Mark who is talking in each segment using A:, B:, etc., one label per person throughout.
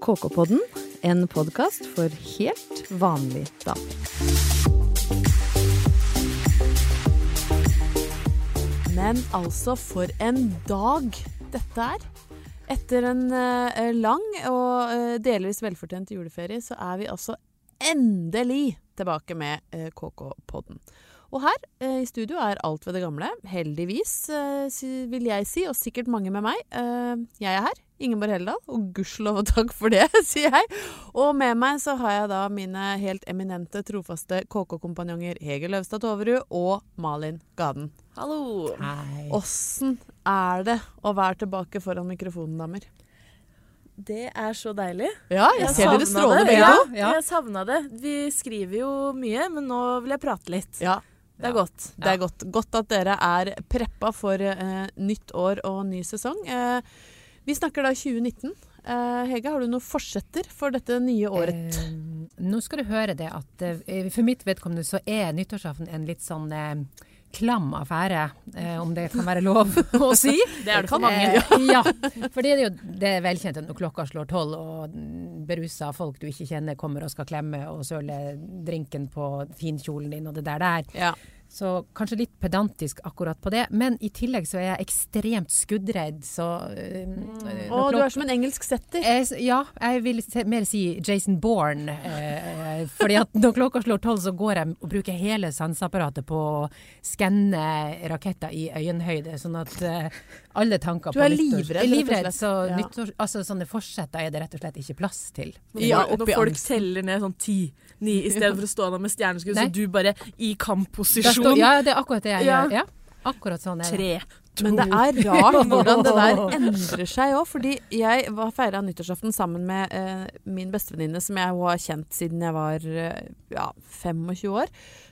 A: KK-podden, en podkast for helt vanlig damer. Men altså, for en dag dette er. Etter en uh, lang og uh, delvis velfortjent juleferie, så er vi altså endelig tilbake med uh, KK-podden. Og her eh, i studio er alt ved det gamle. Heldigvis, eh, vil jeg si, og sikkert mange med meg. Eh, jeg er her, Ingeborg Helledal, og gudskjelov og takk for det, sier jeg. Og med meg så har jeg da mine helt eminente, trofaste KK-kompanjonger Hege Løvstad Toverud og Malin Gaden.
B: Hallo. Hei.
A: Åssen er det å være tilbake foran mikrofonen, damer?
B: Det er så deilig.
A: Ja, jeg,
B: Jeg
A: ser dere
B: stråler
A: begge
B: ja,
A: to.
B: Jeg savna det. Vi skriver jo mye, men nå vil jeg prate litt.
A: Ja,
B: Det er godt.
A: Det er godt. Godt at dere er preppa for eh, nytt år og ny sesong. Eh, vi snakker da 2019. Eh, Hege, har du noen forsetter for dette nye året?
C: Eh, nå skal du høre det at eh, for mitt vedkommende så er nyttårsaften en litt sånn eh, klam affære, eh, om det kan være lov å si.
B: Det er det for mange.
C: Eh, ja, for det er jo det er velkjent at når klokka slår tolv og berusa folk du ikke kjenner kommer og skal klemme og søle drinken på finkjolen din og det der der.
A: Ja.
C: Så kanskje litt pedantisk akkurat på det, men i tillegg så er jeg ekstremt skuddredd, så når
A: Og du er som en engelsk setter.
C: jeg, ja, jeg vil mer si Jason Bourne. Eh, fordi at når klokka slår tolv, så går jeg og bruker hele sanseapparatet på å skanne raketter i øyenhøyde, sånn at eh, alle tanker
A: Du
C: på
A: er
C: nyttårs-
A: livredd,
C: er
A: rett og
C: livredd, så
A: Ja.
C: nyttår, altså, sånne forsetter er det rett og slett ikke plass til.
A: Ja,
B: Når folk teller ned sånn ti, ni, i stedet for å stå der med stjerneskudd, så du bare i kampposisjon.
C: ja, det er akkurat det jeg
B: Ja.
C: gjør. Ja, akkurat sånn er det.
B: Tre.
A: Men det er rart hvordan det der endrer seg òg. Fordi jeg var feira nyttårsaften sammen med eh, min bestevenninne, som jeg har kjent siden jeg var eh, ja, 25 år.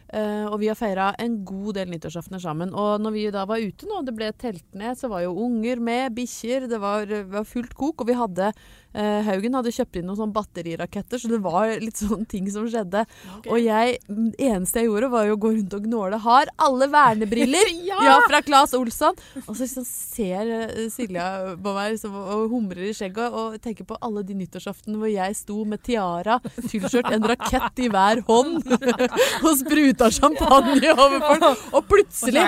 A: Eh, og vi har feira en god del nyttårsaftener sammen. Og når vi da var ute nå, det ble telt ned, så var jo unger med, bikkjer, det var, var fullt kok. Og vi hadde Haugen hadde kjøpt inn noen sånne batteriraketter, så det var litt sånne ting som skjedde. Og jeg, det eneste jeg gjorde, var jo å gå rundt og gnåle. Har alle vernebriller? ja! fra Claes Olsson. Og så liksom ser eh, Silja på meg liksom, og humrer i skjegget og tenker på alle de nyttårsaftene hvor jeg sto med tiara, tilskjørt, en rakett i hver hånd og spruta champagne over folk. Og plutselig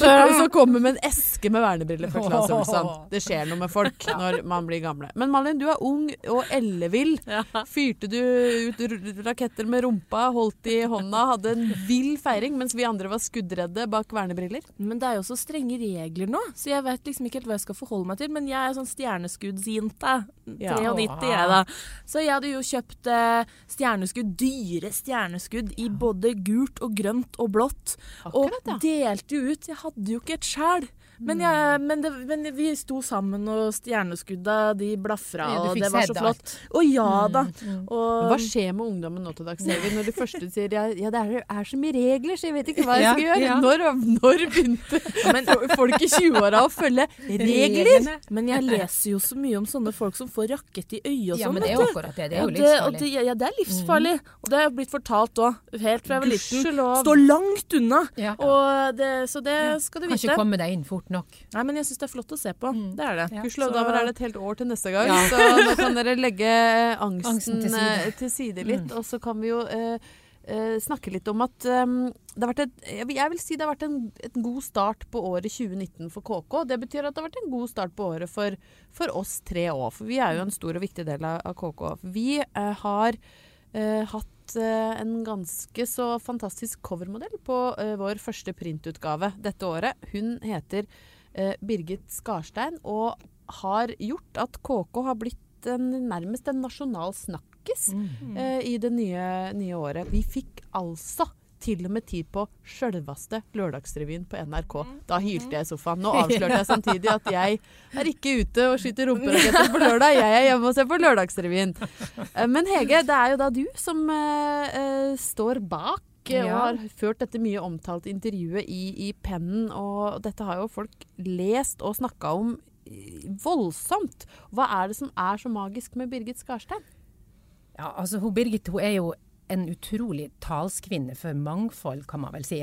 A: så, så kommer med en eske med vernebriller fra Claes Olsson. Det skjer noe med folk når man blir gamle. Men Malin, du er ung og ellevill.
B: Ja.
A: Fyrte du ut raketter med rumpa, holdt i hånda, hadde en vill feiring, mens vi andre var skuddredde bak vernebriller?
B: Men det er jo så strenge regler nå, så jeg vet liksom ikke helt hva jeg skal forholde meg til. Men jeg er sånn stjerneskuddsjinte.
A: Ja.
B: 93 jeg, da. Så jeg hadde jo kjøpt eh, stjerneskudd, dyre stjerneskudd i både gult og grønt og blått.
A: Akkurat,
B: og delte ut. Jeg hadde jo ikke et sjæl. Men, jeg, men, det, men vi sto sammen, og stjerneskudda de blafra,
C: Ja,
B: og det var så flott. Å ja da.
A: Men
B: Og,
A: Hva skjer med ungdommen nå til dags, når de første sier ja, ja det er, er så mye regler, så jeg vet ikke hva jeg
C: Ja,
A: skal gjøre?
C: ja.
A: Når, når begynte
B: men,
A: folk i 20-åra å følge regler?
B: men jeg leser jo så mye om sånne folk som får rakett i øyet og
C: Ja,
B: sånn.
C: men det er jo akkurat det. Det er jo livsfarlig.
B: det, ja, det er livsfarlig. Og det har blitt fortalt òg, helt fra jeg var liten. Stå langt unna!
C: Ja.
B: Og det, så det skal du
C: Kan
B: vite.
C: ikke komme deg inn fort nok.
B: Nei, men jeg syns det er flott å se på. Det er det.
C: Ja.
A: Gudskjelov,
B: Så-
A: damer, er det et helt år til neste gang,
C: Ja.
A: så nå kan dere legge angsten,
C: Angsten til side.
A: eh, til side litt. Og så kan vi jo eh, eh, snakke litt om at eh, det har vært et, jeg vil- jeg vil si det har vært en, en god start på året 2019 for KK. Det betyr at det har vært en god start på året for, for oss tre òg, for vi er jo en stor og viktig del av, av KK. Vi eh, har eh, hatt eh, en ganske så fantastisk covermodell på eh, vår første printutgave dette året. Hun heter eh, Birgit Skarstein og har gjort at KK har blitt en, nærmest en nasjonal snakkis eh, i det nye, nye året. Vi fikk altså til og med tid på sjølveste Lørdagsrevyen på NRK. Da hylte jeg i sofaen. Nå avslørte jeg samtidig at jeg er ikke ute og skyter rumperaketter på lørdag. Jeg er hjemme og ser på Lørdagsrevyen. Eh, Men Hege, det er jo da du som eh, står bak ja. og har ført dette mye omtalte intervjuet i, i pennen. Og dette har jo folk lest og snakka om voldsomt. Hva er det som er så magisk med Birgit Skarstein?
C: Ja, altså hun Birgit hun er jo en utrolig talskvinne for mangfold, kan man vel si.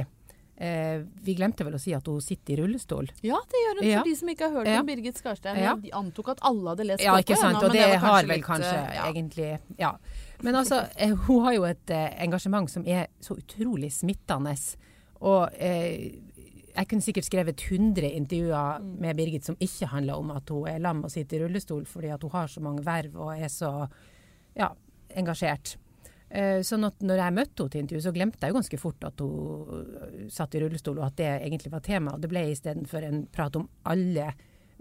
C: Eh, vi glemte vel å si at hun sitter i rullestol.
A: Ja, det gjør hun
C: Ja.
A: for de som ikke har hørt
C: Ja.
A: om Birgit Skarstein.
C: Ja.
A: De antok at alle hadde lest
C: Ja, ikke sant.
A: Henne,
C: Og
A: men
C: det, har vel
A: litt,
C: kanskje
A: eh, ja.
C: egentlig Ja. Men altså, eh, hun har jo et eh, engasjement som er så utrolig smittende. Og eh, jeg kunne sikkert skrevet 100 intervjuer
A: Mm.
C: med Birgit som ikke handler om at hun er lam og sitter i rullestol, fordi at hun har så mange verv og er så ja, engasjert. Eh, sånn at når jeg møtte henne til intervju, så glemte jeg jo ganske fort at hun eh, satt i rullestol, og at det egentlig var tema. Og det ble istedenfor en prat om alle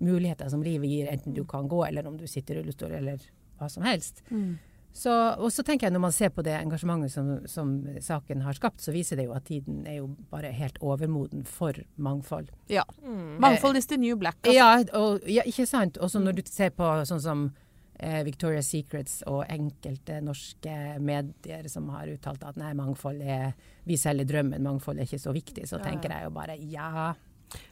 C: muligheter som livet gir, enten du kan gå, eller om du sitter i rullestol, eller hva som helst.
A: Mm.
C: Så, og så tenker jeg når man ser på det engasjementet som, som saken har skapt, så viser det jo at tiden er jo bare helt overmoden for mangfold.
A: Ja. Mangfold is the new black. altså.
C: Ja, og, ja ikke sant? Og så når du ser på sånn som Victoria's Secrets og enkelte norske medier som har uttalt at nei, mangfold er Vi selger drømmen, mangfold er ikke så viktig. Så tenker jeg jo bare ja.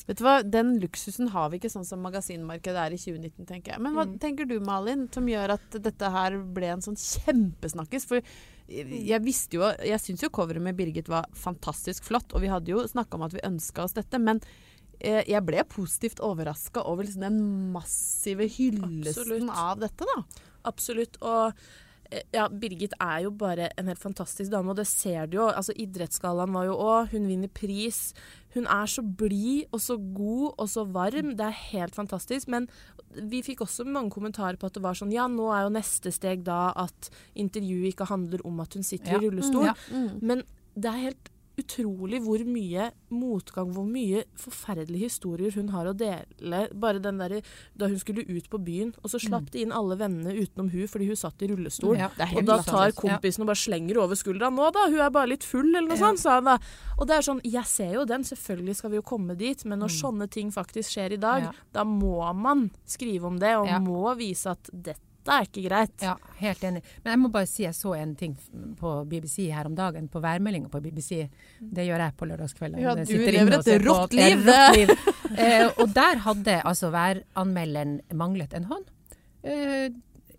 A: Vet du hva, Den luksusen har vi ikke sånn som magasinmarkedet er i 2019, tenker jeg. Men hva
B: Mm.
A: tenker du, Malin, som gjør at dette her ble en sånn kjempesnakkis? For jeg visste jo Jeg syns jo coveret med Birgit var fantastisk flott, og vi hadde jo snakka om at vi ønska oss dette, men eh, jeg ble positivt overraska over liksom den massive hyllesten
B: Absolutt.
A: av dette, da.
B: Absolutt. Og eh, ja, Birgit er jo bare en helt fantastisk dame, og det ser du jo. Altså, Idrettsgallaen var jo òg Hun vinner pris. Hun er så blid og så god og så varm. Det er helt fantastisk. Men vi fikk også mange kommentarer på at det var sånn Ja, nå er jo neste steg da at intervjuet ikke handler om at hun sitter
C: Ja.
B: i rullestol.
C: Ja.
A: Mm.
B: Men det er helt utrolig hvor mye motgang, hvor mye forferdelige historier hun har å dele. Bare den der, da hun skulle ut på byen, og så slapp de inn alle vennene utenom hun fordi hun satt i rullestol.
C: Ja,
B: Og da tar
C: Ja.
B: kompisen og bare slenger over skuldra. 'Nå da, hun er bare litt full', eller noe
C: Ja.
B: sånt, sa han da. Og det er sånn, jeg ser jo den, selvfølgelig skal vi jo komme dit, men når
C: Mm.
B: sånne ting faktisk skjer i dag,
C: Ja.
B: da må man skrive om det, og
C: Ja.
B: må vise at dette er ikke greit.
C: Ja, helt enig. Men jeg må bare si jeg så en ting på BBC her om dagen, på værmeldinga på BBC. Det gjør jeg på lørdagskveldene.
A: Ja, du lever et rått liv,
C: Et rått liv. eh, og der hadde altså væranmelderen manglet en hånd. Eh,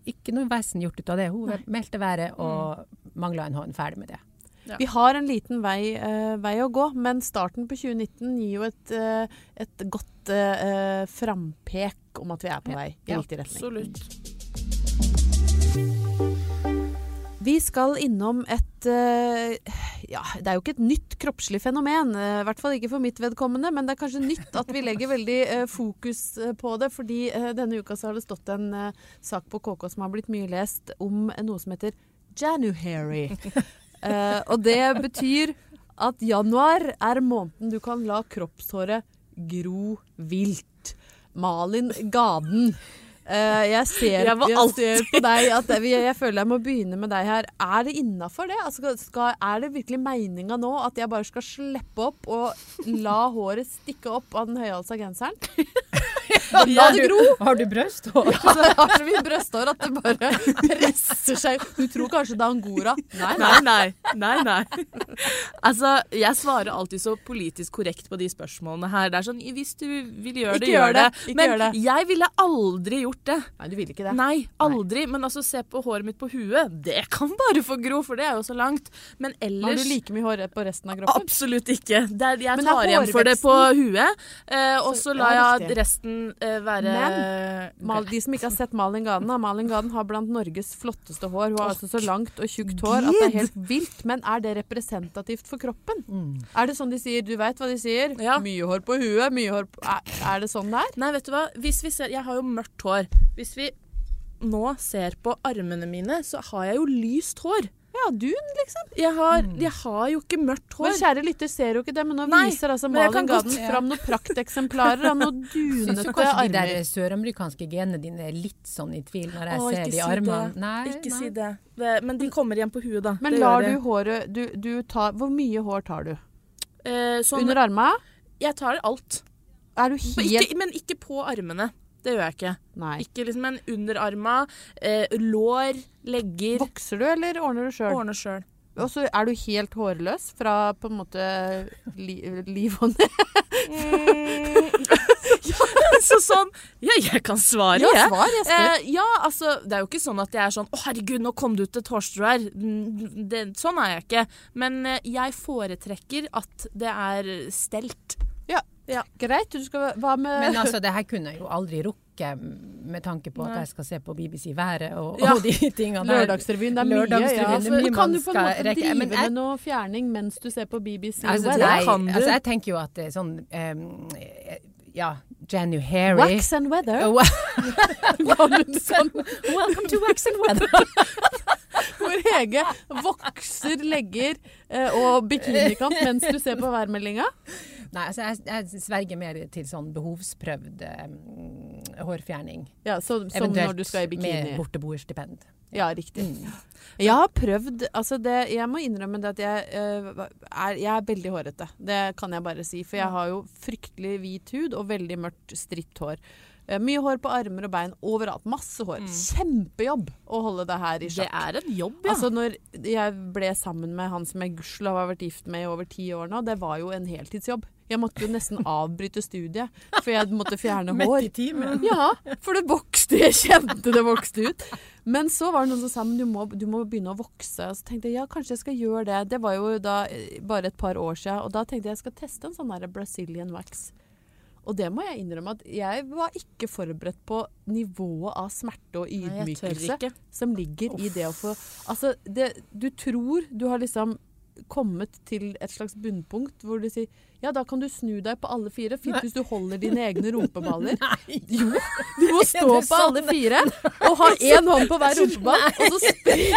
C: ikke noe vesen gjort ut av det. Hun
A: Nei.
C: meldte været og mangla en hånd. Ferdig med det.
B: Ja.
A: Vi har en liten vei, uh, vei å gå, men starten på 2019 gir jo et, uh, et godt uh, frampek om at vi er på
C: Ja.
A: vei i riktig retning.
B: Absolutt.
A: Vi skal innom et eh, Ja, det er jo ikke et nytt kroppslig fenomen. eh, I hvert fall ikke for mitt vedkommende, men det er kanskje nytt at vi legger veldig eh, fokus på det. Fordi denne uka så har det stått en sak på KK som har blitt mye lest, om noe som heter January. Og det betyr at januar er måneden du kan la kroppshåret gro vilt. Malin Gaden. Eh, jeg, ser,
B: Jeg
A: jeg ser på deg at jeg, jeg føler jeg må begynne med deg her. Er det innafor det? Altså, skal, er det virkelig meninga nå at jeg bare skal slippe opp og la håret stikke opp av den høyhalsa genseren? La det gro!
C: Har du brysthår?
A: Ja, jeg har så mye brysthår at det bare presser seg Du tror kanskje det er angora? Nei, nei.
B: Nei, nei. nei, nei. Altså, jeg svarer alltid så politisk korrekt på de spørsmålene her. Det er sånn, hvis du vil gjøre det,
A: gjør
B: det.
A: det, ikke
B: Men
A: gjør det.
B: jeg ville aldri gjort det.
A: Nei, du vil ikke det.
B: Nei, aldri. Men altså, se på håret mitt på huet. Det kan bare få gro, for det er jo så langt. Men ellers Har
A: du like mye hår på resten av kroppen?
B: Absolutt ikke. Det er, jeg tar igjen for det på huet, eh, og
A: Så-
B: så lar jeg resten eh, være
A: Mal, de som ikke har sett Malin Gaden, da. Malin Gaden har blant Norges flotteste hår. Hun har altså så langt og tjukt hår at det er helt vilt. Men er det representativt for kroppen?
C: Mm.
A: Er det sånn de sier? Du veit hva de sier?
B: Ja.
A: Mye hår på huet, mye hår på Er, er det sånn det er?
B: Nei, vet du hva? Hvis vi ser, jeg har jo mørkt hår. Hvis vi nå ser på armene mine, så har jeg jo lyst hår.
A: Ja, dun, liksom.
B: Jeg har, jeg har jo ikke mørkt hår.
A: Men kjære lytter ser jo ikke det, men nå
B: Nei,
A: viser altså Malin Gaden fram noen prakteksemplarer av noen
C: Syns du
A: kanskje
C: kanskje de der
A: armer.
C: søramerikanske genene dine er litt sånn i tvil når jeg
B: Å,
C: ser de
B: si
C: armene? Nei,
B: Ikke
C: nei.
B: si det. det. Men de kommer igjen på huet, da.
A: Men
B: Det
A: lar du håret du, du tar, Hvor mye hår tar du?
B: eh, sånn,
A: Under armene?
B: Jeg tar alt.
A: Er du helt
B: ikke, men ikke på armene. Det gjør jeg ikke.
A: Nei.
B: Ikke liksom en underarma, eh, lår, legger.
A: Vokser du, eller ordner du sjøl?
B: Ordner sjøl.
A: Og så er du helt hårløs fra på en måte li, liv og ned.
B: Så sånn Ja, jeg kan svare,
A: Ja, svar, jeg spør.
B: Eh, ja, altså, det er jo ikke sånn at jeg er sånn Å, herregud, nå kom det ut et hårstrå her. Mm, Det, sånn er jeg ikke. Men eh, jeg foretrekker at det er stelt.
A: Greit, du skal Hva med
C: Men altså, det her kunne jeg jo aldri rukket med tanke på at jeg skal se på BBC Været og,
B: Ja.
C: og de tingene der.
A: Lørdagsrevyen, det er mye.
C: Lørdagsrevyen,
A: Ja,
C: det er
A: for
C: mye
A: kan du på en måte
C: rekke.
A: drive
C: jeg-
A: med noe fjerning mens du ser på BBC
C: Altså,
A: Weather?
C: nei,
B: kan du.
C: altså, jeg tenker jo at det er sånn um, Ja, January
A: Wax and weather?
C: Welcome to Wax and Weather.
A: Hvor Hege vokser legger eh, og bikinikant mens du ser på værmeldinga?
C: Nei, altså, jeg, jeg sverger mer til sånn behovsprøvd um, hårfjerning.
A: Ja, så, som når du skal i bikini.
C: med borteboerstipend.
A: Ja, riktig. Jeg har prøvd altså det, Jeg må innrømme det at jeg, uh, er, jeg er veldig hårete. Det kan jeg bare si. For jeg har jo fryktelig hvit hud og veldig mørkt, stritt hår. Eh, mye hår på armer og bein overalt. Masse hår. Kjempejobb å holde det her i
B: Det er en jobb, ja.
A: Altså når jeg ble sammen med han som jeg gudskjelov har vært gift med i over ti år nå, det var jo en heltidsjobb. Jeg måtte jo nesten avbryte studiet, for jeg måtte fjerne hår. Ja, for det vokste. Jeg kjente det vokste ut. Men så var det noen som sa men du må, du må begynne å vokse. Og så tenkte jeg ja, kanskje jeg skal gjøre det. Det var jo da eh, bare et par år siden. Og da tenkte jeg jeg skal teste en sånn der Brazilian wax. Og det må jeg innrømme at jeg var ikke forberedt på nivået av smerte og
B: Nei,
A: ydmykelse
B: ikke.
A: som ligger i det å få Altså, det, du tror du har liksom kommet til et slags bunnpunkt hvor du sier ja, da kan du snu deg på alle fire. Fint hvis du holder dine egne rumpeballer. Jo, du må stå på alle fire og ha én hånd på hver rumpeball, og så sprer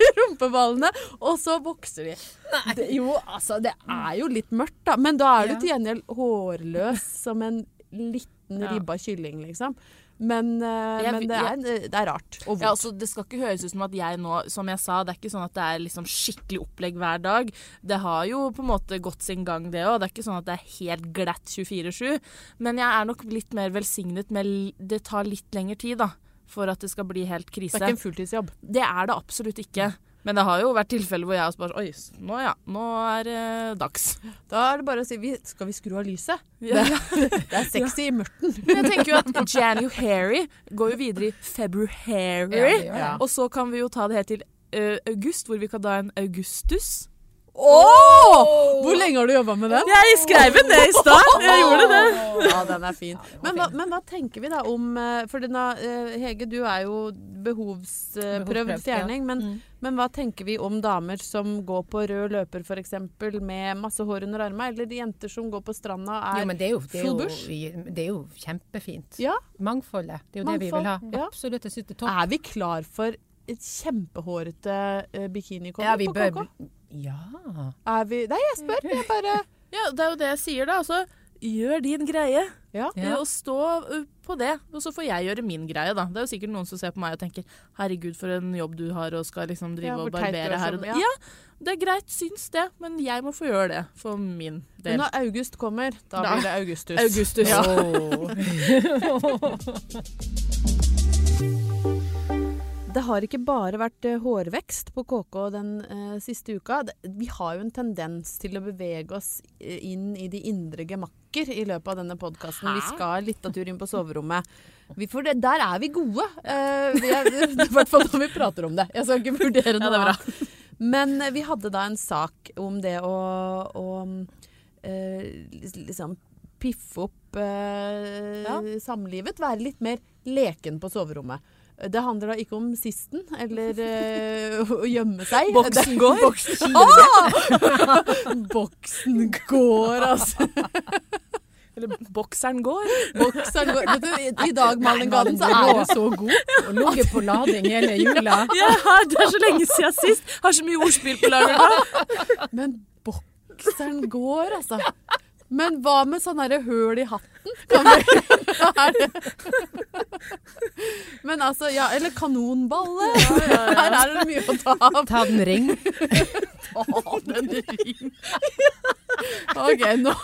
A: du rumpeballene, og så vokser de. Det, jo, altså, det er jo litt mørkt, da. Men da er du til gjengjeld hårløs som en liten ribba kylling, liksom. Men, eh,
B: Jeg-
A: men det, er, det er rart. Og
B: Ja, altså, det skal ikke høres ut som at jeg nå, som jeg sa, det er ikke sånn at det er liksom skikkelig opplegg hver dag. Det har jo på en måte gått sin gang, det òg. Det er ikke sånn at det er helt glatt 24-7. Men jeg er nok litt mer velsignet med Det tar litt lengre tid, da. For at det skal bli helt krise.
A: det er ikke en fulltidsjobb.
B: Det er det absolutt ikke. Men det har jo vært tilfeller hvor jeg også bare Oi, nå ja. Nå er det dags.
A: Da er det bare å si vi, Skal vi skru av lyset?
B: Ja.
A: Det er sexy i mørten.
B: Men jeg tenker jo at January går jo videre i February.
C: Ja, det.
B: Og så kan vi jo ta det helt til uh, august, hvor vi kan da en augustus.
A: Hvor lenge har du jobba med den?
B: Jeg skrev den det i stad! Jeg gjorde det.
A: Ja, den er fin. Men hva, men hva tenker vi da om eh, For denne, eh, Hege, du er jo behovsprøvd
C: Behovsprøvd,
A: fjerning. Men,
C: Mm.
A: men hva tenker vi om damer som går på rød løper f.eks. med masse hår under armene? Eller jenter som går på stranda er
C: Jo, det er jo, det er
A: full bush?
C: det er jo kjempefint.
A: Ja,
C: Mangfoldet. Det er jo det vi vil ha.
A: Ja.
C: Absolutt. Jeg det er topp.
A: Er vi klar for et kjempehårete uh,
C: Ja, vi
A: på KK?
C: Ja.
A: Er vi Nei, jeg spør. Jeg bare
B: Ja, det er jo det jeg sier, da. Altså, gjør din greie.
A: Ja.
C: Ja.
B: Og stå uh, på det. Og så får jeg gjøre min greie, da. Det er jo sikkert noen som ser på meg og tenker 'herregud, for en jobb du har', og skal liksom drive
A: Ja,
B: og
A: er
B: barbere her og der.
A: ja.
B: Ja, det er greit, syns det, men jeg må få gjøre det for min del.
A: Men når august kommer, da
B: Da-
A: blir det augustus.
B: Augustus.
A: Ja. Det har ikke bare vært eh, hårvekst på KK den eh, siste uka. Vi har jo en tendens til å bevege oss eh, inn i de indre gemakker i løpet av denne podkasten. Vi skal litt av tur inn på soverommet. Vi, for det, der er vi gode. Eh, vi er, I hvert fall når vi prater om det. Jeg skal ikke vurdere
B: Ja,
A: noe
B: det bra.
A: Men eh, vi hadde da en sak om det å, å eh, liksom piffe opp
B: Ja.
A: samlivet. Være litt mer leken på soverommet. Det handler da ikke om sisten eller eh, å gjemme seg.
B: Boksen går.
A: Boksen, ah! Boksen går, altså.
B: Eller bokseren går.
A: Bokseren går. Du, i, dag, Malin så er du så god.
C: Og ligget på lading hele jula.
B: Ja, det er så lenge siden sist. Har så mye ordspill på lager nå.
A: Men bokseren går, altså. Men hva med sånn herre høl i hatten? Kan vi? Men altså, ja, eller kanonballe. Her er det mye å ta av.
C: Ta den ring.
A: Ta den ring. OK, nå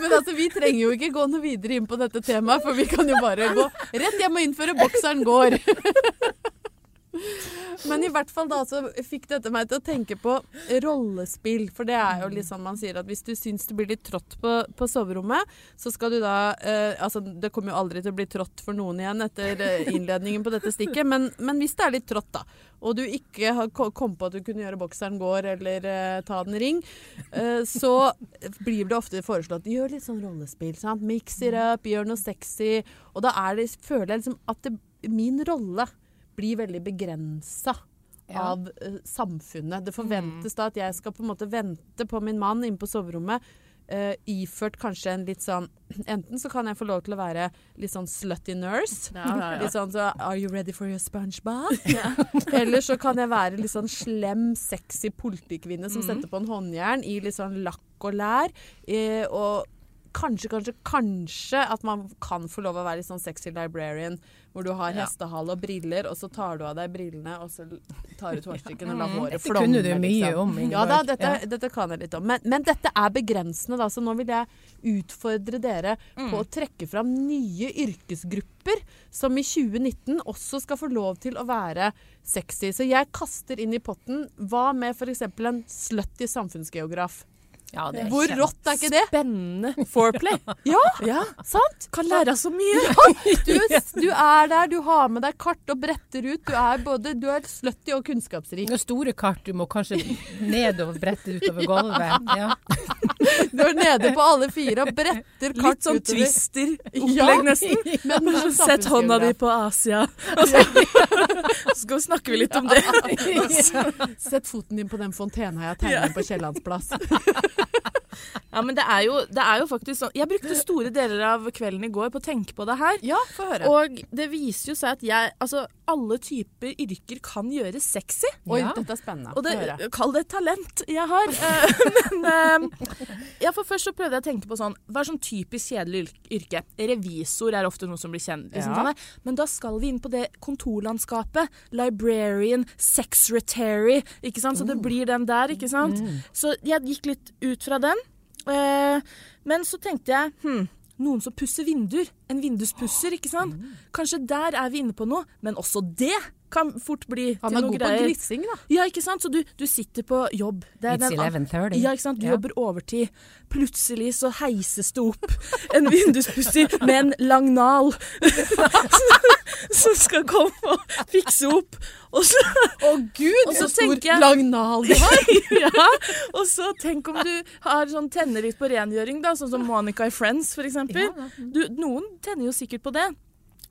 A: Men altså, vi trenger jo ikke gå noe videre inn på dette temaet, for vi kan jo bare gå rett hjem og innføre bokseren går. Men i hvert fall da så fikk dette meg til å tenke på rollespill. For det er jo litt sånn man sier at hvis du syns det blir litt trått på, på soverommet, så skal du da eh, Altså det kommer jo aldri til å bli trått for noen igjen etter eh, innledningen på dette stikket, men, men hvis det er litt trått, da, og du ikke har ko- kom på at du kunne gjøre bokseren går eller eh, ta den ring, eh, så blir det ofte foreslått gjør litt sånn rollespill. sant? Mix it up, gjør noe sexy. Og da det, føler jeg liksom at det, min rolle blir veldig begrensa.
C: Ja.
A: Av uh, samfunnet. Det forventes da at jeg skal på en måte vente på min mann inne på soverommet. Uh, iført kanskje en litt sånn Enten så kan jeg få lov til å være litt sånn slutty nurse.
B: Ja, ja, ja.
A: Litt sånn så Are you ready for your sponge bath? Eller så kan jeg være litt sånn slem, sexy politikvinne som setter på en håndjern i litt sånn lakk og lær. Uh, og kanskje, kanskje, kanskje at man kan få lov å være litt sånn sexy librarian, hvor du har hestehale og briller, og så tar du av deg brillene, og så tar du ut hårstykkene og lar håret
C: Dette
A: flomme.
C: kunne du mye
A: liksom.
C: om, Ingeborg.
A: Ja da, dette,
C: Ja.
A: dette kan jeg litt om. Men, men dette er begrensende, da, så nå vil jeg utfordre dere
C: Mm.
A: på å trekke fram nye yrkesgrupper som i 2019 også skal få lov til å være sexy. Så jeg kaster inn i potten hva med f.eks. en slutty samfunnsgeograf?
C: Ja, det er
A: Hvor rått er ikke det?
B: Spennende foreplay.
A: Ja,
B: Ja.
A: sant?
B: Kan lære så mye.
A: Du, du er der, du har med deg kart og bretter ut. Du er både du er slutty og kunnskapsrik.
C: Noen store kart du må kanskje ned og brette utover gulvet. Ja.
A: Du er nede på alle fire og bretter kart
B: Litt sånn twister-opplegg, nesten.
A: Men med
B: Sett hånda di på Asia. Og så, så skal vi litt om det.
A: Sett foten din på den fontena jeg tegner på Kiellandsplass.
B: Ja, men det er, jo, det er jo faktisk sånn Jeg brukte store deler av kvelden i går på å tenke på det her.
A: Ja, få høre.
B: Og det viser jo seg at jeg Altså, alle typer yrker kan gjøres sexy.
A: Oi,
C: Ja.
A: dette er spennende.
B: Og det, kall det et talent jeg har. Eh, Men eh, ja, for først så prøvde jeg å tenke på sånn Hva er sånn typisk kjedelig yrke? Revisor er ofte noe som blir kjent. Liksom,
A: Ja.
B: sånn, Men da skal vi inn på det kontorlandskapet. Librarian, secretary. Ikke sant? Så det blir den der, ikke sant? Så jeg gikk litt ut fra den. Eh, men så tenkte jeg hm, noen som pusser vinduer. En vinduspusser, ikke sant? Kanskje der er vi inne på noe. Men også det kan fort bli
A: Han er god på glissing, da.
B: Ja, ikke sant? Så du, du sitter på jobb. Det er
C: It's
B: den-
C: 11.30.
B: Ja, ikke sant? Du
C: Ja.
B: jobber overtid. Plutselig så heises det opp en vinduspusser med en lang nal som skal komme og fikse opp. Og så,
A: Å gud,
B: Og så
A: stor
B: jeg-
A: lang nal du har.
B: ja, og så tenk om du har sånn tenner litt på rengjøring, da, sånn som Monica i Friends, eksempel. Du, noen tenner jo sikkert på det.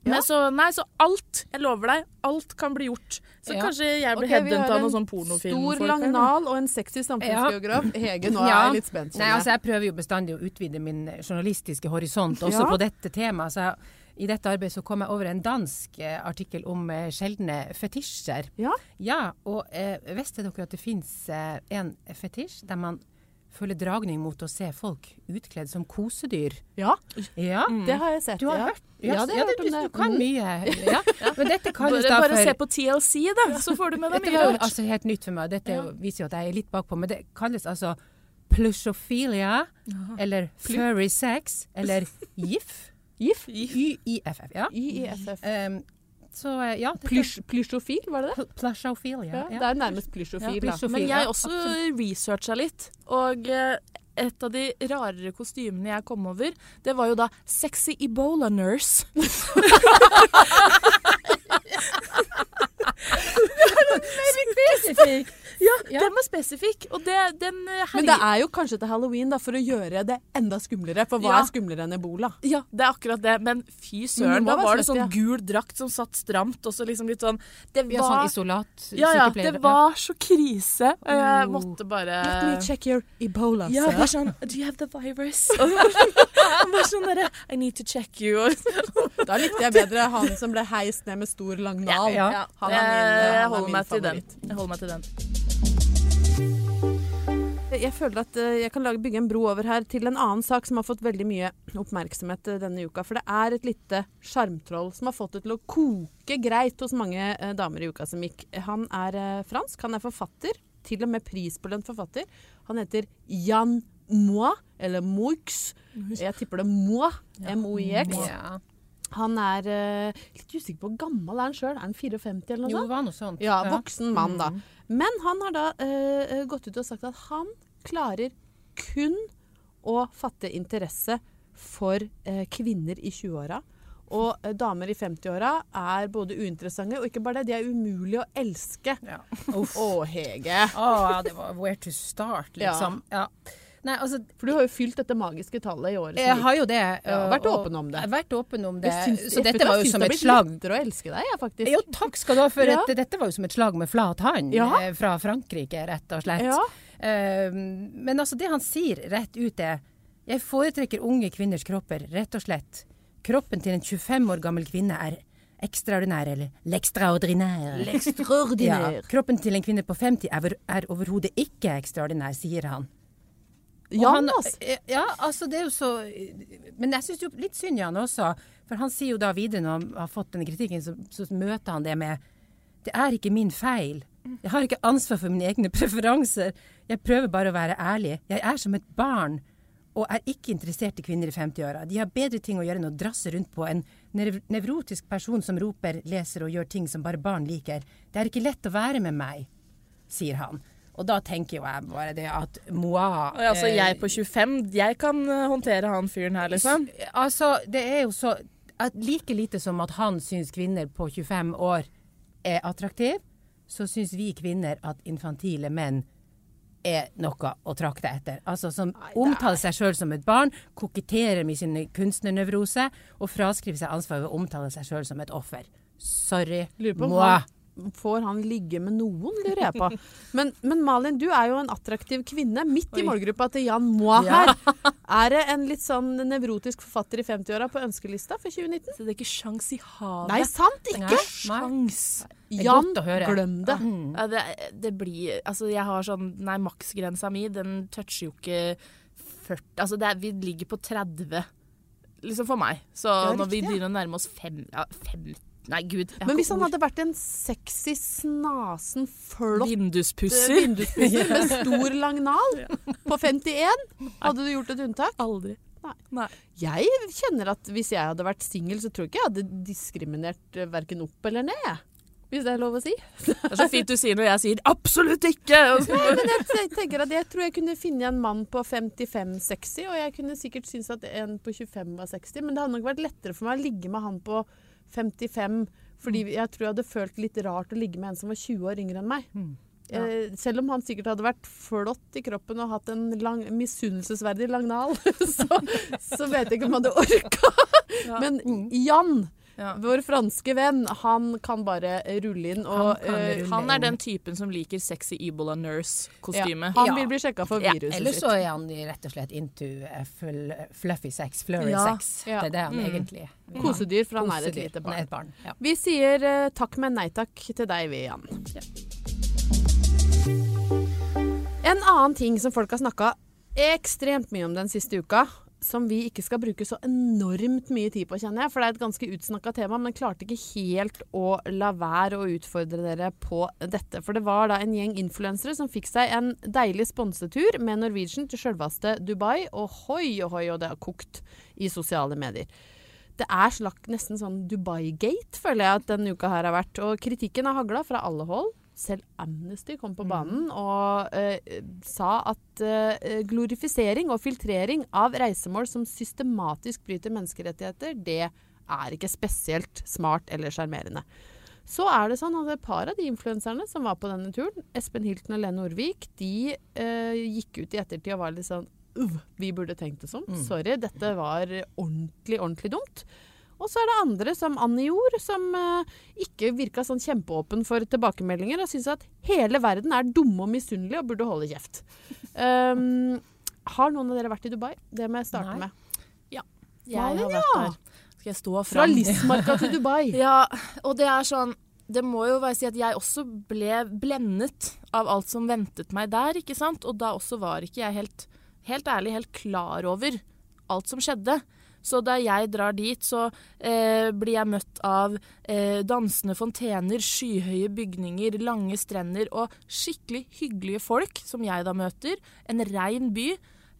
B: Men så, nei, så alt, jeg lover deg, alt kan bli gjort. Så
C: Ja.
B: kanskje jeg blir
A: okay,
B: headhunta av
A: en
B: noen sånn pornofilm.
A: Stor, lang nal og en sexy samfunnsgeograf. Hege, nå er jeg litt spent.
C: Nei, altså
A: jeg.
C: Jeg prøver jo bestandig å utvide min journalistiske horisont også
A: Ja.
C: på dette temaet. Så jeg, I dette arbeidet så kom jeg over en dansk eh, artikkel om eh, sjeldne fetisjer.
A: Ja.
C: Ja, og eh, visste dere at det fins eh, en fetisj der man føler dragning mot å se folk utkledd som kosedyr?
A: ja,
C: Ja,
A: det har jeg sett.
C: du har
A: ja.
C: hørt?
A: Ja, det hørt om det.
C: du kan
A: Mhm.
C: mye. Ja. Men dette kalles da
B: bare se på TLC, da, så får du med deg
C: dette
B: mye
C: jo
B: rart.
C: altså helt nytt for meg. Dette er viser jo at jeg er litt bakpå. Men det kalles altså plusophilia, eller furry sex, eller GIF.
A: GIF?
C: YIFF, ja.
A: YIFF.
C: Um, så eh, ja.
A: Plysj- Plysjofil, var det det?
C: Plysjofil,
A: Ja,
C: Ja,
A: det er nærmest plysjofil, da.
B: Men
C: jeg
B: jeg også researcha litt, og eh, et av de rarere kostymene jeg kom over, det var jo da Sexy Ebola Nurse.
C: Spesifikk.
B: Ja,
C: Ja.
B: den var spesifikk, og det, den eh,
A: Men det er jo kanskje til halloween da, for å gjøre det enda skumlere. For hva
B: Ja.
A: er skumlere enn ebola?
B: Ja, det er akkurat det. Men fy søren,
A: det
B: da var det sånn
A: ja.
B: gul drakt som satt stramt, og så liksom litt sånn Det
C: Vi har sånn isolat
B: Ja, ja, det var så krise. Og jeg
C: Oh.
B: måtte bare
A: Let me check your ebola,
B: Ja,
A: sir.
B: bare sånn Do you have the virus? Var sånn- bare sånn derre I need to check you.
A: Da likte jeg bedre han som ble heist ned med stor, lang nal.
C: Ja,
A: Han er min,
B: jeg,
A: han er
B: holder
A: min
B: meg til den.
A: favoritt.
B: Jeg holder meg til den.
A: Jeg føler at eh, jeg kan lage, bygge en bro over her til en annen sak som har fått veldig mye oppmerksomhet eh, denne uka. For det er et lite sjarmtroll som har fått det til å koke greit hos mange eh, damer i uka som gikk. Han er fransk, han er forfatter. Til og med prisbelønt forfatter. Han heter Jan Moi, eller Moix. Jeg tipper det Moi. M-O-I-X.
C: Ja.
A: Han er uh, litt usikker på hvor gammel er han sjøl. Er han 54 eller noe
C: Jo,
A: sånt?
C: det var noe sånt.
A: Ja, voksen mann, da.
C: Mm.
A: Men han har da uh, gått ut og sagt at han klarer kun å fatte interesse for eh, kvinner i 20-åra. Og eh, damer i 50-åra er både uinteressante og ikke bare det, de er umulige å elske.
C: Ja.
A: Å, Hege.
C: Å, ja, det var where to start, liksom. Ja. Nei, altså,
A: For du har jo fylt dette magiske tallet i året
C: jeg har jo det.
A: Ja, vært åpen om det.
C: Jeg vært åpen om det.
A: Jeg syns-
C: så dette var jo som et slag
A: lettere å elske deg, jeg, faktisk.
C: Jo, takk skal du ha, for
A: Ja.
C: dette var jo som et slag med flat hånd
A: Ja.
C: eh, fra Frankrike, rett og slett.
A: Ja.
C: Eh, men altså, det han sier rett ut er Jeg foretrekker unge kvinners kropper, rett og slett. Kroppen til en 25 år gammel kvinne er ekstraordinær, eller l'extraordinær. Ja, kroppen til en kvinne på 50 er, er overhodet ikke ekstraordinær, sier han.
A: Jan, altså.
C: eh, Ja, altså det er jo så Men jeg syns jo litt synd i han også. For han sier jo da videre, når han har fått denne kritikken, så, så møter han det med Det er ikke min feil. Jeg har ikke ansvar for mine egne preferanser. Jeg prøver bare å være ærlig. Jeg er som et barn. Og er ikke interessert i kvinner i 50-åra. De har bedre ting å gjøre enn å drasse rundt på en nev nevrotisk person som roper, leser og gjør ting som bare barn liker. Det er ikke lett å være med meg, sier han. Og da tenker jo jeg bare det at moi
B: altså,
C: eh,
B: jeg på 25, jeg kan eh, håndtere han fyren her, liksom.
C: Altså, det er jo så Like lite som at han syns kvinner på 25 år er attraktiv, så syns vi kvinner at infantile menn er noe å trakte etter. Altså som omtaler seg sjøl som et barn, koketterer med sin kunstnernevrose og fraskriver seg ansvar ved å omtale seg sjøl som et offer. Sorry. Moi.
A: Får han ligge med noen, lurer jeg på. Men, men Malin, du er jo en attraktiv kvinne midt i målgruppa til Jan Moa her. Er det en litt sånn nevrotisk forfatter i 50-åra på ønskelista for 2019?
B: Så det er ikke sjans i havet.
A: Nei, sant ikke!
C: Nei.
B: Sjans.
A: Jan, glem det.
C: Mm.
B: Ja, det, det blir Altså, jeg har sånn Nei, maksgrensa mi, den toucher jo ikke 40 Altså, det er, vi ligger på 30, liksom for meg. Så
A: Ja,
B: når vi
A: riktig, ja.
B: begynner å nærme oss fem, ja, fem Nei, gud.
A: Men hvis han hadde vært en sexy, snasen, flott
B: Vinduspusser
A: vinduspusser med stor lang nal på 51, hadde du gjort et unntak?
B: Aldri.
A: Nei. Jeg kjenner at hvis jeg hadde vært singel, så tror jeg ikke jeg hadde diskriminert eh, verken opp eller ned. Hvis det er lov å si.
B: Det er så fint du sier når jeg sier 'absolutt ikke'. Nei,
A: Men jeg tenker at jeg tror jeg kunne finne en mann på 55 sexy, og jeg kunne sikkert synes at en på 25 var sexy, men det hadde nok vært lettere for meg å ligge med han på 55, fordi jeg tror jeg hadde følt litt rart å ligge med en som var 20 år yngre enn meg.
C: Mm.
A: Eh, selv om han sikkert hadde vært flott i kroppen og hatt en lang, misunnelsesverdig langnal, så, så vet jeg ikke om han hadde orka.
B: Ja.
A: Men Jan,
B: Ja.
A: vår franske venn, han kan bare rulle inn. Og,
C: Han
A: eh,
B: Han er den typen som liker sexy Ebola nurse-kostyme.
A: han
C: Ja.
A: vil bli sjekka for
C: Ja,
A: viruset
C: eller så er han rett og slett into eh, full, fluffy sex, flurry
A: Ja,
C: sex.
A: ja.
C: Det er det han
B: Mm.
C: egentlig er.
A: Kosedyr, for han er et lite barn.
C: et barn. Ja.
A: Vi sier uh, takk, men nei takk til deg, vi, Jan. En annen ting som folk har snakka ekstremt mye om den siste uka, som vi ikke skal bruke så enormt mye tid på, kjenner jeg, for det er et ganske utsnakka tema, men klarte ikke helt å la være å utfordre dere på dette. For det var da en gjeng influensere som fikk seg en deilig sponsetur med Norwegian til sjølveste Dubai, og hoi hoi, og det har kokt i sosiale medier. Det er slakt nesten sånn Dubai-gate, føler jeg at denne uka her har vært. Og kritikken har hagla fra alle hold. Selv Amnesty kom på banen og eh, sa at eh, glorifisering og filtrering av reisemål som systematisk bryter menneskerettigheter, det er ikke spesielt smart eller sjarmerende. Så er det sånn at et par av de influenserne som var på denne turen, Espen Hilton og Lene Orvik, de eh, gikk ut i ettertid og var litt sånn vi burde tenkt det sånn. Sorry, dette var ordentlig, ordentlig dumt. Og så er det andre, som Annie Jord, som eh, ikke virka sånn kjempeåpen for tilbakemeldinger, og syns at hele verden er dumme og misunnelige og burde holde kjeft. Um, har noen av dere vært i Dubai? Det må jeg starte
C: Nei.
A: med.
B: Jeg
A: Malin,
B: har vært der. Skal jeg stå
A: Fra
B: fram?
A: Lismarka til Dubai.
B: Ja, og det er sånn Det må jo være si at jeg også ble blendet av alt som ventet meg der, ikke sant? Og da også var ikke jeg helt, helt ærlig helt klar over alt som skjedde. Så da jeg drar dit, så eh, blir jeg møtt av eh, dansende fontener, skyhøye bygninger, lange strender og skikkelig hyggelige folk, som jeg da møter. En rein by.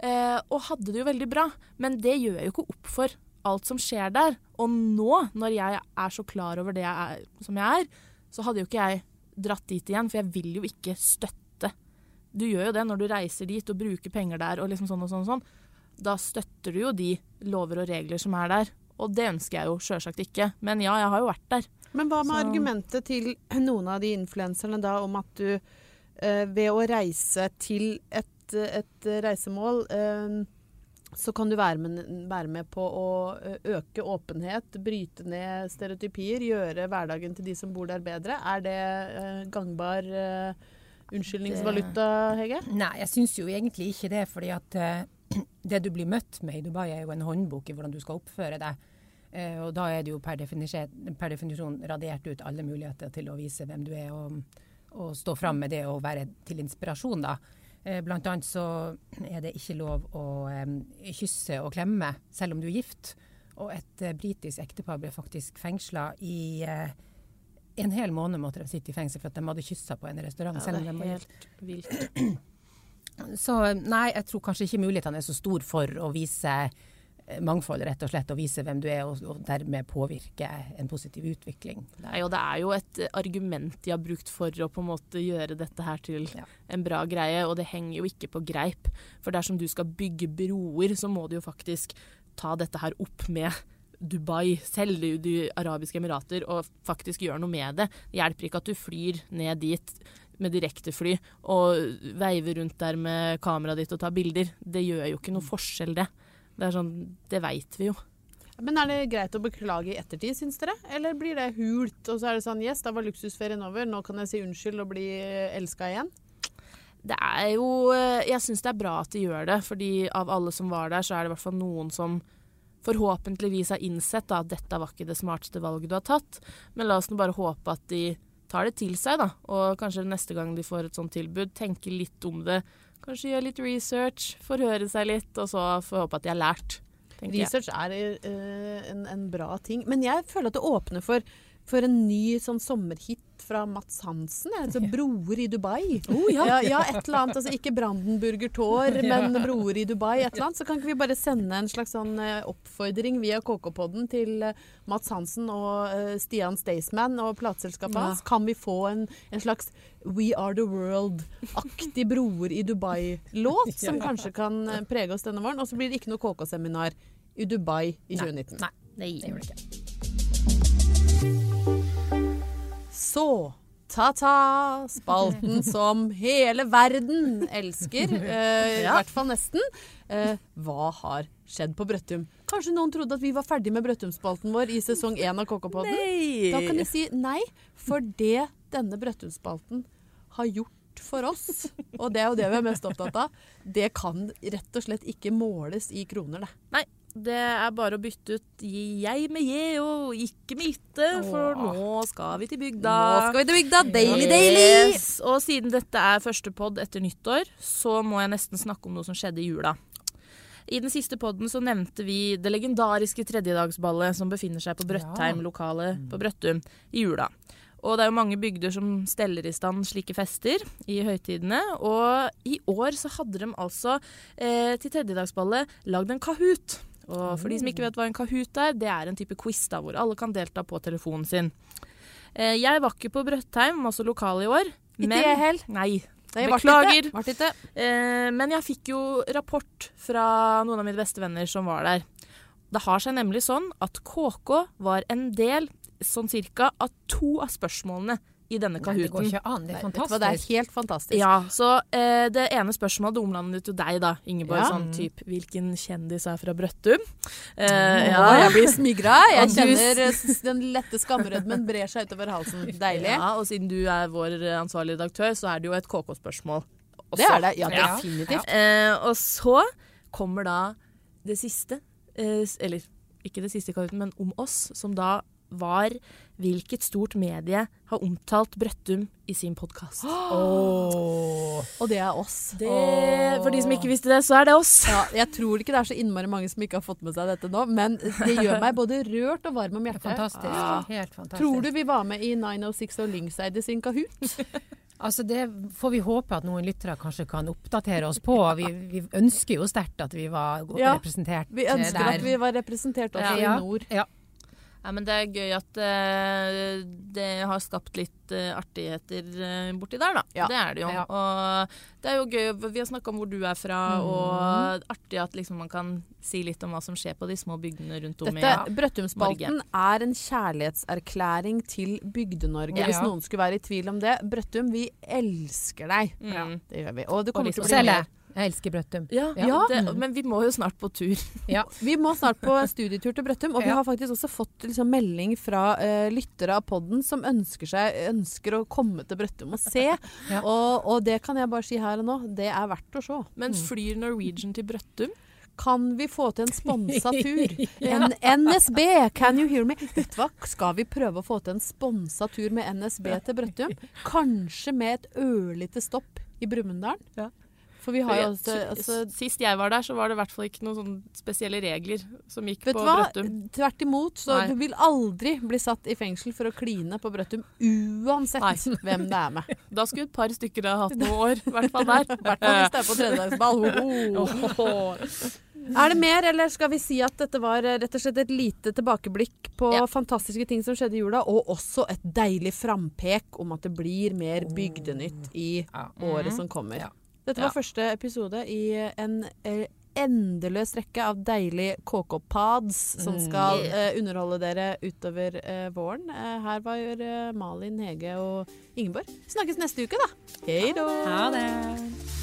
B: Eh, og hadde det jo veldig bra. Men det gjør jeg jo ikke opp for alt som skjer der. Og nå, når jeg er så klar over det jeg er, som jeg er, så hadde jo ikke jeg dratt dit igjen, for jeg vil jo ikke støtte. Du gjør jo det når du reiser dit og bruker penger der og liksom sånn og sånn og sånn. Da støtter du jo de lover og regler som er der. Og det ønsker jeg jo sjølsagt ikke. Men ja, jeg har jo vært der.
A: Men hva med
B: Så-
A: argumentet til noen av de influenserne da om at du eh, ved å reise til et, et reisemål eh, så kan du være med, være med på å eh, øke åpenhet, bryte ned stereotypier, gjøre hverdagen til de som bor der bedre. Er det eh, gangbar eh, unnskyldningsvaluta, Hege?
C: Nei, jeg syns jo egentlig ikke det. fordi at eh, det du blir møtt med i Dubai, er jo en håndbok i hvordan du skal oppføre deg. Eh, og da er det jo per, per definisjon radert ut alle muligheter til å vise hvem du er, og, og stå fram med det og være til inspirasjon, da. Eh, blant annet så er det ikke lov å eh, kysse og klemme selv om du er gift. Og et eh, britisk ektepar ble faktisk fengsla i eh, en hel måned måtte de sitte i fengsel for at de hadde kyssa på en restaurant.
B: Ja,
C: selv
B: det
C: om de var gift. Så nei, jeg tror kanskje ikke mulighetene er så store for å vise eh, mangfold, rett og slett. Og vise hvem du er, og, og dermed påvirke en positiv utvikling.
B: Nei, og det er jo et eh, argument de har brukt for å på en måte gjøre dette her til
C: Ja.
B: en bra greie, og det henger jo ikke på greip. For dersom du skal bygge broer, så må du jo faktisk ta dette her opp med Dubai, selv De arabiske emirater, og faktisk gjøre noe med det. Det hjelper ikke at du flyr ned dit med direktefly og veive rundt der med kameraet ditt og ta bilder. Det gjør jo ikke noe forskjell, det. Det er sånn, det veit vi jo.
A: Men er det greit å beklage i ettertid, syns dere? Eller blir det hult, og så er det sånn Yes, da var luksusferien over, nå kan jeg si unnskyld og bli elska igjen?
B: Det er jo eh, Jeg syns det er bra at de gjør det, fordi av alle som var der, så er det i hvert fall noen som forhåpentligvis har innsett da, at dette var ikke det smarteste valget du har tatt. Men la oss nå bare håpe at de tar det til seg, da. Og kanskje neste gang de får et sånt tilbud, tenker litt om det. Kanskje gjør litt research, forhøre seg litt, og så får håpe at de har lært. Research jeg.
A: Er uh, en, en bra ting. Men jeg føler at det åpner for, for en ny sånn sommerhit fra Mats Hansen. Altså 'Broer i Dubai'. ja. Ja, et eller annet. Altså, ikke Brandenburger Tår, men 'Broer i Dubai'. et eller annet. Så kan ikke vi bare sende en slags sånn eh, oppfordring via KK-podden til eh, Mats Hansen og eh, Stian Staysman og plateselskapet
B: Ja.
A: hans? Kan vi få en, en slags 'We Are The World'-aktig 'Broer i Dubai'-låt, som kanskje kan prege oss denne våren? Og så blir det ikke noe KK-seminar i Dubai i 2019.
C: Nei, det gjør det ikke.
A: Så ta-ta, spalten som hele verden elsker, eh, i hvert fall nesten. Eh, hva har skjedd på Brøttum? Kanskje noen trodde at vi var ferdig med Brøttum-spalten vår i sesong én av KK-podden?
B: Nei!
A: Da kan de si nei, for det denne Brøttum-spalten har gjort for oss, og det er jo det vi er mest opptatt av, det kan rett og slett ikke måles i kroner, det.
B: Nei, det er bare å bytte ut jeg med je og ikke med itte, for nå skal vi til bygda.
A: Nå skal vi til bygda! Daily,
B: Yes.
A: daily!
B: Og siden dette er første pod etter nyttår, så må jeg nesten snakke om noe som skjedde i jula. I den siste podden så nevnte vi det legendariske tredjedagsballet som befinner seg på Brøttheim-lokalet på Brøttum i jula. Og det er jo mange bygder som steller i stand slike fester i høytidene. Og i år så hadde de altså eh, til tredjedagsballet lagd en Kahoot. Og for de som ikke vet hva en Kahoot er, det er en type quiz da, hvor alle kan delta på telefonen sin. Eh, jeg var ikke på Brøttheim, også lokal i år.
A: Ikke jeg heller.
B: Nei.
A: Nei,
B: Beklager.
A: Vart ikke.
B: Eh, men jeg fikk jo rapport fra noen av mine beste venner som var der. Det har seg nemlig sånn at KK var en del, sånn cirka, av to av spørsmålene i denne
C: Nei, det går ikke an. Det er
A: fantastisk. Nei, det er helt fantastisk.
B: Ja, så eh, det ene spørsmålet omlandet jo deg, da, Ingeborg.
A: Ja.
B: Sånn type Hvilken kjendis er fra Brøttum? Eh,
A: Ja,
B: ja.
A: jeg blir smigra. Jeg kjenner eh, den lette skamrødmen brer seg utover halsen. Deilig.
B: Ja, og siden du er vår eh, ansvarlige redaktør, så er det jo et KK-spørsmål.
A: Det er det. Ja,
B: Ja.
A: definitivt.
B: Eh, og så kommer da det siste, eh, eller ikke det siste, men om oss, som da var hvilket stort medie har omtalt Brøttum i sin podkast.
A: Og det er oss.
B: For de som ikke visste det, så er det oss.
A: Ja, jeg tror ikke det er så innmari mange som ikke har fått med seg dette nå, men det gjør meg både rørt og varm om hjertet.
C: Fantastisk.
B: Ja.
C: Helt fantastisk.
A: Tror du vi var med i 906 og Lyngseide sin Kahoot?
C: Altså Det får vi håpe at noen lyttere kanskje kan oppdatere oss på. Vi, vi ønsker jo sterkt at vi var godt
A: Ja,
C: representert
A: Vi ønsker
C: der.
A: at vi var representert også
C: Ja.
A: i nord.
C: Ja.
B: Ja, men det er gøy at uh, det har skapt litt uh, artigheter uh, borti der, da.
A: Ja.
B: Det er det jo.
C: Ja.
B: Og det er jo gøy, vi har snakka om hvor du er fra,
C: mm.
B: og artig at liksom man kan si litt om hva som skjer på de små bygdene rundt om
A: Dette
B: i
A: Brøttumspalten er en kjærlighetserklæring til Bygde-Norge,
C: Ja.
A: hvis noen skulle være i tvil om det. Brøttum, vi elsker deg.
B: Mm.
A: Det gjør vi. Og det kommer
B: Og
A: til å bli mer.
C: Jeg elsker Brøttum.
B: Ja,
A: Ja.
B: Det, men vi må jo snart på tur.
C: Ja.
A: Vi må snart på studietur til Brøttum, og vi har faktisk også fått liksom, melding fra uh, lyttere av podden som ønsker, seg, ønsker å komme til Brøttum og se.
C: Ja.
A: og, og det kan jeg bare si her og nå, det er verdt å se.
B: Men flyr Norwegian til Brøttum?
A: Kan vi få til en sponsa tur? En NSB, can you hear me? Vet du hva, skal vi prøve å få til en sponsa tur med NSB til Brøttum? Kanskje med et ørlite stopp i Brumunddal?
B: Ja.
A: Også altså,
B: Sist jeg var der, så var det i hvert fall ikke noen spesielle regler som gikk på
A: hva?
B: Brøttum.
A: Tvert imot. Så
B: Nei.
A: du vil aldri bli satt i fengsel for å kline på Brøttum, uansett
B: Nei.
A: hvem det er med.
B: Da skulle et par stykker ha hatt noen år, i hvert fall der.
A: I hvert fall hvis det er på tredjedagsball. Oh. Er det mer, eller skal vi si at dette var rett og slett et lite tilbakeblikk på
B: Ja.
A: fantastiske ting som skjedde i jula, og også et deilig frampek om at det blir mer Bygdenytt i året som kommer.
C: Ja.
A: Dette var
B: Ja.
A: første episode i en eh, endeløs rekke av deilige KK-pads som
C: Mm.
A: skal uh, underholde dere utover uh, våren. Uh, her var Malin, Hege og Ingeborg. Snakkes neste uke, da. Hei da!
C: Ha det.